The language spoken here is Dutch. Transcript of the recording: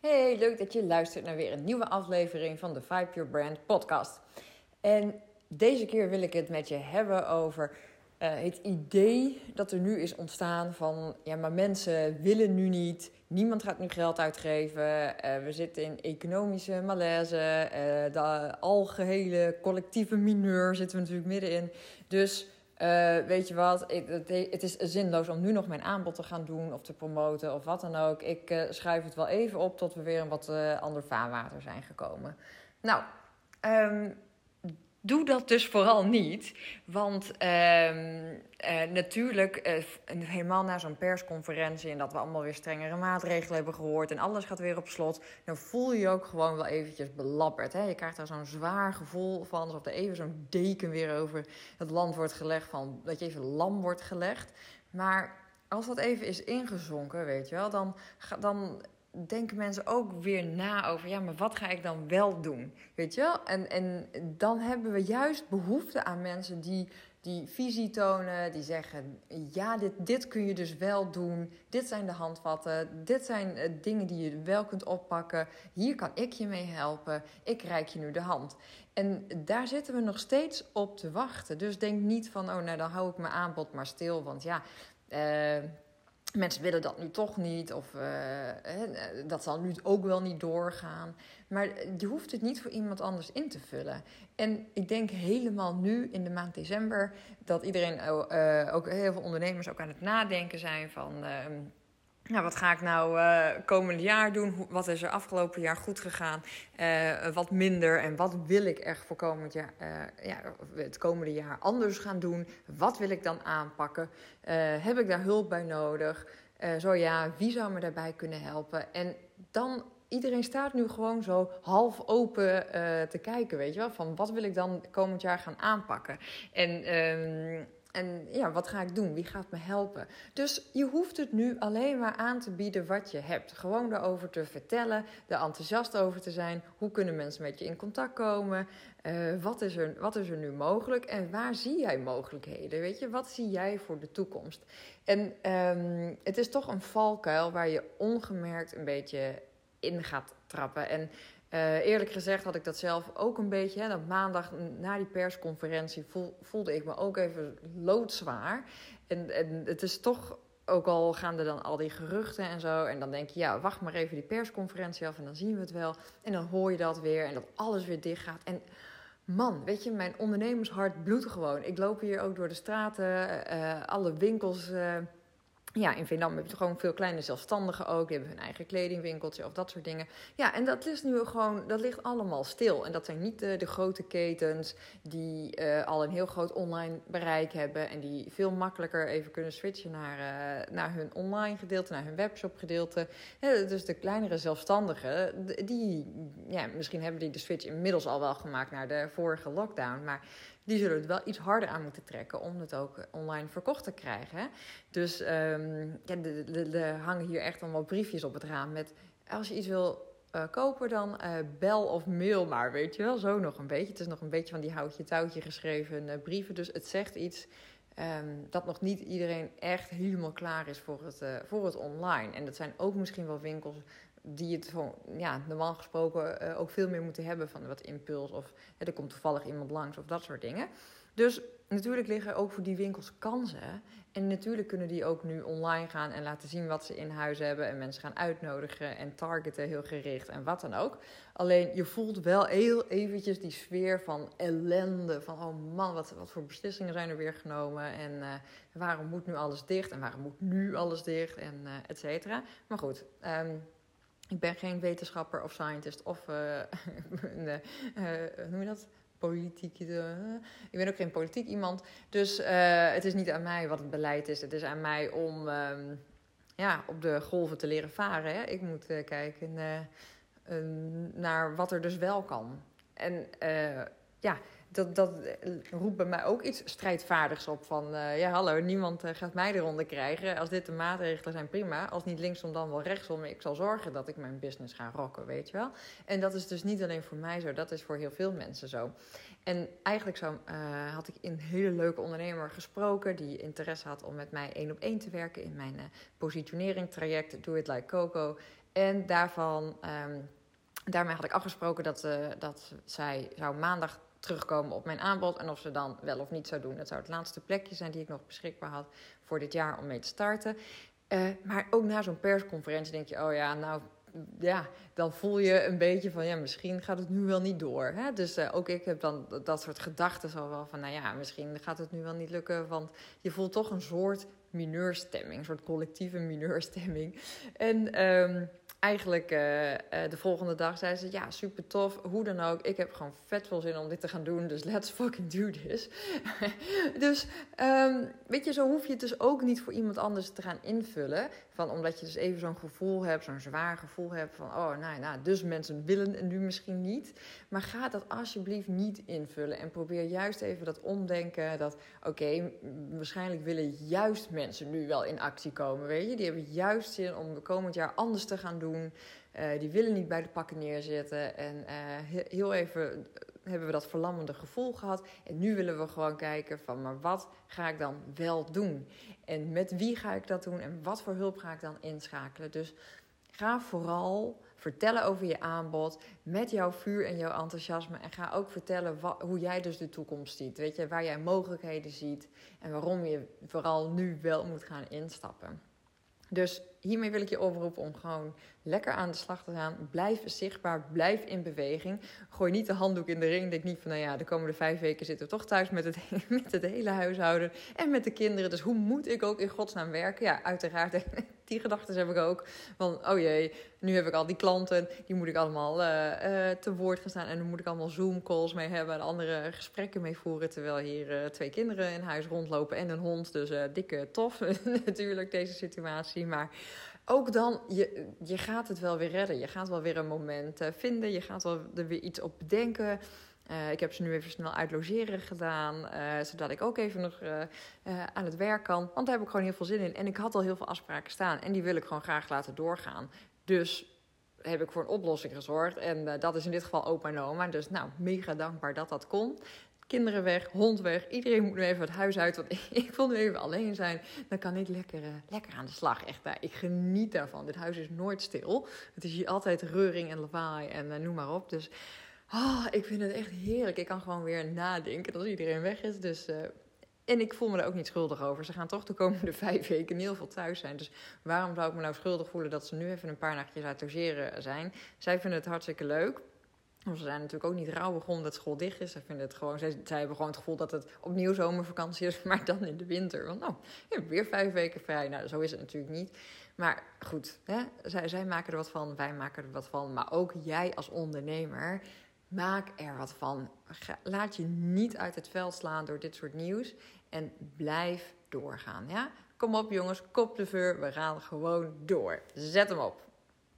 Hey, leuk dat je luistert naar weer een nieuwe aflevering van de Vibe Your Brand podcast. En deze keer wil ik het met je hebben over uh, het idee dat er nu is ontstaan van... ja, maar mensen willen nu niet, niemand gaat nu geld uitgeven... Uh, we zitten in economische malaise, uh, de algehele collectieve mineur zitten we natuurlijk middenin. Dus... Uh, weet je wat, het, het, is zinloos om nu nog mijn aanbod te gaan doen of te promoten of wat dan ook. Ik uh, schrijf het wel even op tot we weer een wat uh, ander vaarwater zijn gekomen. Nou, um, doe dat dus vooral niet. Want uh, uh, natuurlijk, uh, helemaal na zo'n persconferentie en dat we allemaal weer strengere maatregelen hebben gehoord en alles gaat weer op slot, dan voel je je ook gewoon wel eventjes belabberd. Hè? Je krijgt daar zo'n zwaar gevoel van, alsof er even zo'n deken weer over het land wordt gelegd, van, dat je even lam wordt gelegd. Maar als dat even is ingezonken, weet je wel, dan, dan denken mensen ook weer na over, ja, maar wat ga ik dan wel doen? Weet je wel? En, en dan hebben we juist behoefte aan mensen die die visie tonen, die zeggen, ja, dit, dit kun je dus wel doen, dit zijn de handvatten, dit zijn uh, dingen die je wel kunt oppakken, hier kan ik je mee helpen, ik reik je nu de hand. En daar zitten we nog steeds op te wachten. Dus denk niet van, oh, nou dan hou ik mijn aanbod maar stil, want ja... Uh, mensen willen dat nu toch niet, of uh, dat zal nu ook wel niet doorgaan. Maar je hoeft het niet voor iemand anders in te vullen. En ik denk helemaal nu in de maand december dat iedereen, uh, ook heel veel ondernemers, ook aan het nadenken zijn van. Uh, nou, wat ga ik nou uh, komend jaar doen? Wat is er afgelopen jaar goed gegaan? Uh, wat minder? En wat wil ik echt voor komend jaar, uh, ja, het komende jaar anders gaan doen? Wat wil ik dan aanpakken? heb ik daar hulp bij nodig? zo ja, wie zou me daarbij kunnen helpen? En dan, iedereen staat nu gewoon zo half open te kijken, weet je wel? Van wat wil ik dan komend jaar gaan aanpakken? En ehm, en ja, wat ga ik doen? Wie gaat me helpen? Dus je hoeft het nu alleen maar aan te bieden wat je hebt. Gewoon erover te vertellen, er enthousiast over te zijn. Hoe kunnen mensen met je in contact komen? Uh, wat, is er, wat is er nu mogelijk? En waar zie jij mogelijkheden? Weet je, wat zie jij voor de toekomst? En um, het is toch een valkuil waar je ongemerkt een beetje in gaat trappen. En uh, eerlijk gezegd had ik dat zelf ook een beetje. Hè, dat maandag na die persconferentie voelde ik me ook even loodzwaar. En, en het is toch, ook al gaan er dan al die geruchten en zo. En dan denk je, ja, wacht maar even die persconferentie af en dan zien we het wel. En dan hoor je dat weer en dat alles weer dicht gaat. En man, weet je, mijn ondernemershart bloedt gewoon. Ik loop hier ook door de straten, uh, alle winkels. Ja, in Vietnam heb je gewoon veel kleine zelfstandigen ook. Die hebben hun eigen kledingwinkeltje of dat soort dingen. Ja, en dat ligt nu gewoon, dat ligt allemaal stil. En dat zijn niet de, grote ketens die uh, al een heel groot online bereik hebben. En die veel makkelijker even kunnen switchen naar, uh, naar hun online gedeelte, naar hun webshop gedeelte. Dus de kleinere zelfstandigen, die, ja, misschien hebben die de switch inmiddels al wel gemaakt naar de vorige lockdown. Maar die zullen het wel iets harder aan moeten trekken om het ook online verkocht te krijgen. Dus um, ja, er hangen hier echt allemaal briefjes op het raam met als je iets wil uh, kopen, dan uh, bel of mail maar, weet je wel, zo nog een beetje. Het is nog een beetje van die houtje touwtje geschreven uh, brieven, dus het zegt iets um, dat nog niet iedereen echt helemaal klaar is voor het, voor het online. En dat zijn ook misschien wel winkels die het gewoon, ja, normaal gesproken uh, ook veel meer moeten hebben van wat impuls of hè, er komt toevallig iemand langs of dat soort dingen. Dus natuurlijk liggen ook voor die winkels kansen. En natuurlijk kunnen die ook nu online gaan en laten zien wat ze in huis hebben. En mensen gaan uitnodigen en targeten heel gericht en wat dan ook. Alleen je voelt wel heel eventjes die sfeer van ellende. Van oh man, wat, wat voor beslissingen zijn er weer genomen. En uh, waarom moet nu alles dicht? En waarom moet nu alles dicht? En uh, et cetera. Maar goed, um, ik ben geen wetenschapper of scientist of een, uh, hoe noem je dat? Politiek. Ik ben ook geen politiek iemand. Dus het is niet aan mij wat het beleid is. Het is aan mij om um, ja, op de golven te leren varen. Hè? Ik moet kijken naar wat er dus wel kan. En ja, dat, dat roept bij mij ook iets strijdvaardigs op. Van uh, ja, hallo, niemand uh, gaat mij eronder krijgen. Als dit de maatregelen zijn, prima. Als niet linksom, dan wel rechtsom. Ik zal zorgen dat ik mijn business ga rocken, weet je wel. En dat is dus niet alleen voor mij zo, dat is voor heel veel mensen zo. En eigenlijk zo, had ik een hele leuke ondernemer gesproken... die interesse had om met mij één op één te werken in mijn positionering traject Do It Like Coco. En daarvan, um, daarmee had ik afgesproken dat, dat zij zou maandag terugkomen op mijn aanbod. En of ze dan wel of niet zou doen. Dat zou het laatste plekje zijn die ik nog beschikbaar had voor dit jaar om mee te starten. Uh, maar ook na zo'n persconferentie denk je, oh ja, nou ja, dan voel je een beetje van ja, misschien gaat het nu wel niet door. Hè? Dus uh, ook ik heb dan dat soort gedachten zo wel van, nou ja, misschien gaat het nu wel niet lukken. Want je voelt toch een soort mineurstemming, een soort collectieve mineurstemming. En um, eigenlijk uh, de volgende dag zei ze: Ja, super tof. Hoe dan ook. Ik heb gewoon vet veel zin om dit te gaan doen. Dus let's fucking do this. dus um, weet je, zo hoef je het dus ook niet voor iemand anders te gaan invullen. Van, omdat je dus even zo'n gevoel hebt, zo'n zwaar gevoel hebt van: Oh, nou, nou, dus mensen willen en nu misschien niet. Maar ga dat alsjeblieft niet invullen. En probeer juist even dat omdenken. Dat oké, waarschijnlijk willen juist mensen nu wel in actie komen. Weet je, die hebben juist zin om komend jaar anders te gaan doen. Uh, die willen niet bij de pakken neerzitten. En uh, heel even hebben we dat verlammende gevoel gehad. En nu willen we gewoon kijken van, maar wat ga ik dan wel doen? En met wie ga ik dat doen? En wat voor hulp ga ik dan inschakelen? Dus ga vooral vertellen over je aanbod met jouw vuur en jouw enthousiasme. En ga ook vertellen wat, hoe jij dus de toekomst ziet. Weet je, waar jij mogelijkheden ziet en waarom je vooral nu wel moet gaan instappen. Dus hiermee wil ik je oproepen om gewoon lekker aan de slag te gaan. Blijf zichtbaar, blijf in beweging. Gooi niet de handdoek in de ring. Denk niet van, nou ja, de komende vijf weken zitten we toch thuis met het, met het hele huishouden en met de kinderen. Dus hoe moet ik ook in godsnaam werken? Ja, uiteraard, die gedachten heb ik ook. Van, oh jee, nu heb ik al die klanten, die moet ik allemaal uh, te woord gaan staan. En dan moet ik allemaal Zoom-calls mee hebben en andere gesprekken mee voeren. Terwijl hier uh, twee kinderen in huis rondlopen en een hond. Dus dikke tof natuurlijk, deze situatie. Maar ook dan, je, je gaat het wel weer redden. Je gaat wel weer een moment vinden. Je gaat wel er weer iets op bedenken. Uh, ik heb ze nu even snel uit logeren gedaan. Uh, zodat ik ook even nog aan het werk kan. Want daar heb ik gewoon heel veel zin in. En ik had al heel veel afspraken staan. En die wil ik gewoon graag laten doorgaan. Dus heb ik voor een oplossing gezorgd. En dat is in dit geval opa en oma. Dus nou, mega dankbaar dat dat kon kinderen weg, hond weg. Iedereen moet nu even het huis uit, want ik wil nu even alleen zijn. Dan kan ik lekker, lekker aan de slag. Echt, uh, ik geniet daarvan. Dit huis is nooit stil. Het is hier altijd reuring en lawaai en noem maar op. Dus oh, ik vind het echt heerlijk. Ik kan gewoon weer nadenken als iedereen weg is. Dus... En ik voel me er ook niet schuldig over. Ze gaan toch de komende vijf weken heel veel thuis zijn. Dus waarom zou ik me nou schuldig voelen dat ze nu even een paar nachtjes uit logeren zijn? Zij vinden het hartstikke leuk. Ze zijn natuurlijk ook niet rauw begonnen dat school dicht is. Zij, vinden het gewoon, zij, hebben gewoon het gevoel dat het opnieuw zomervakantie is, maar dan in de winter. Want nou, je weer vijf weken vrij. Nou, zo is het natuurlijk niet. Maar goed, hè, zij, zij maken er wat van, wij maken er wat van. Maar ook jij als ondernemer, maak er wat van. Laat je niet uit het veld slaan door dit soort nieuws. En blijf doorgaan, ja? Kom op jongens, kop de veur, we gaan gewoon door. Zet hem op.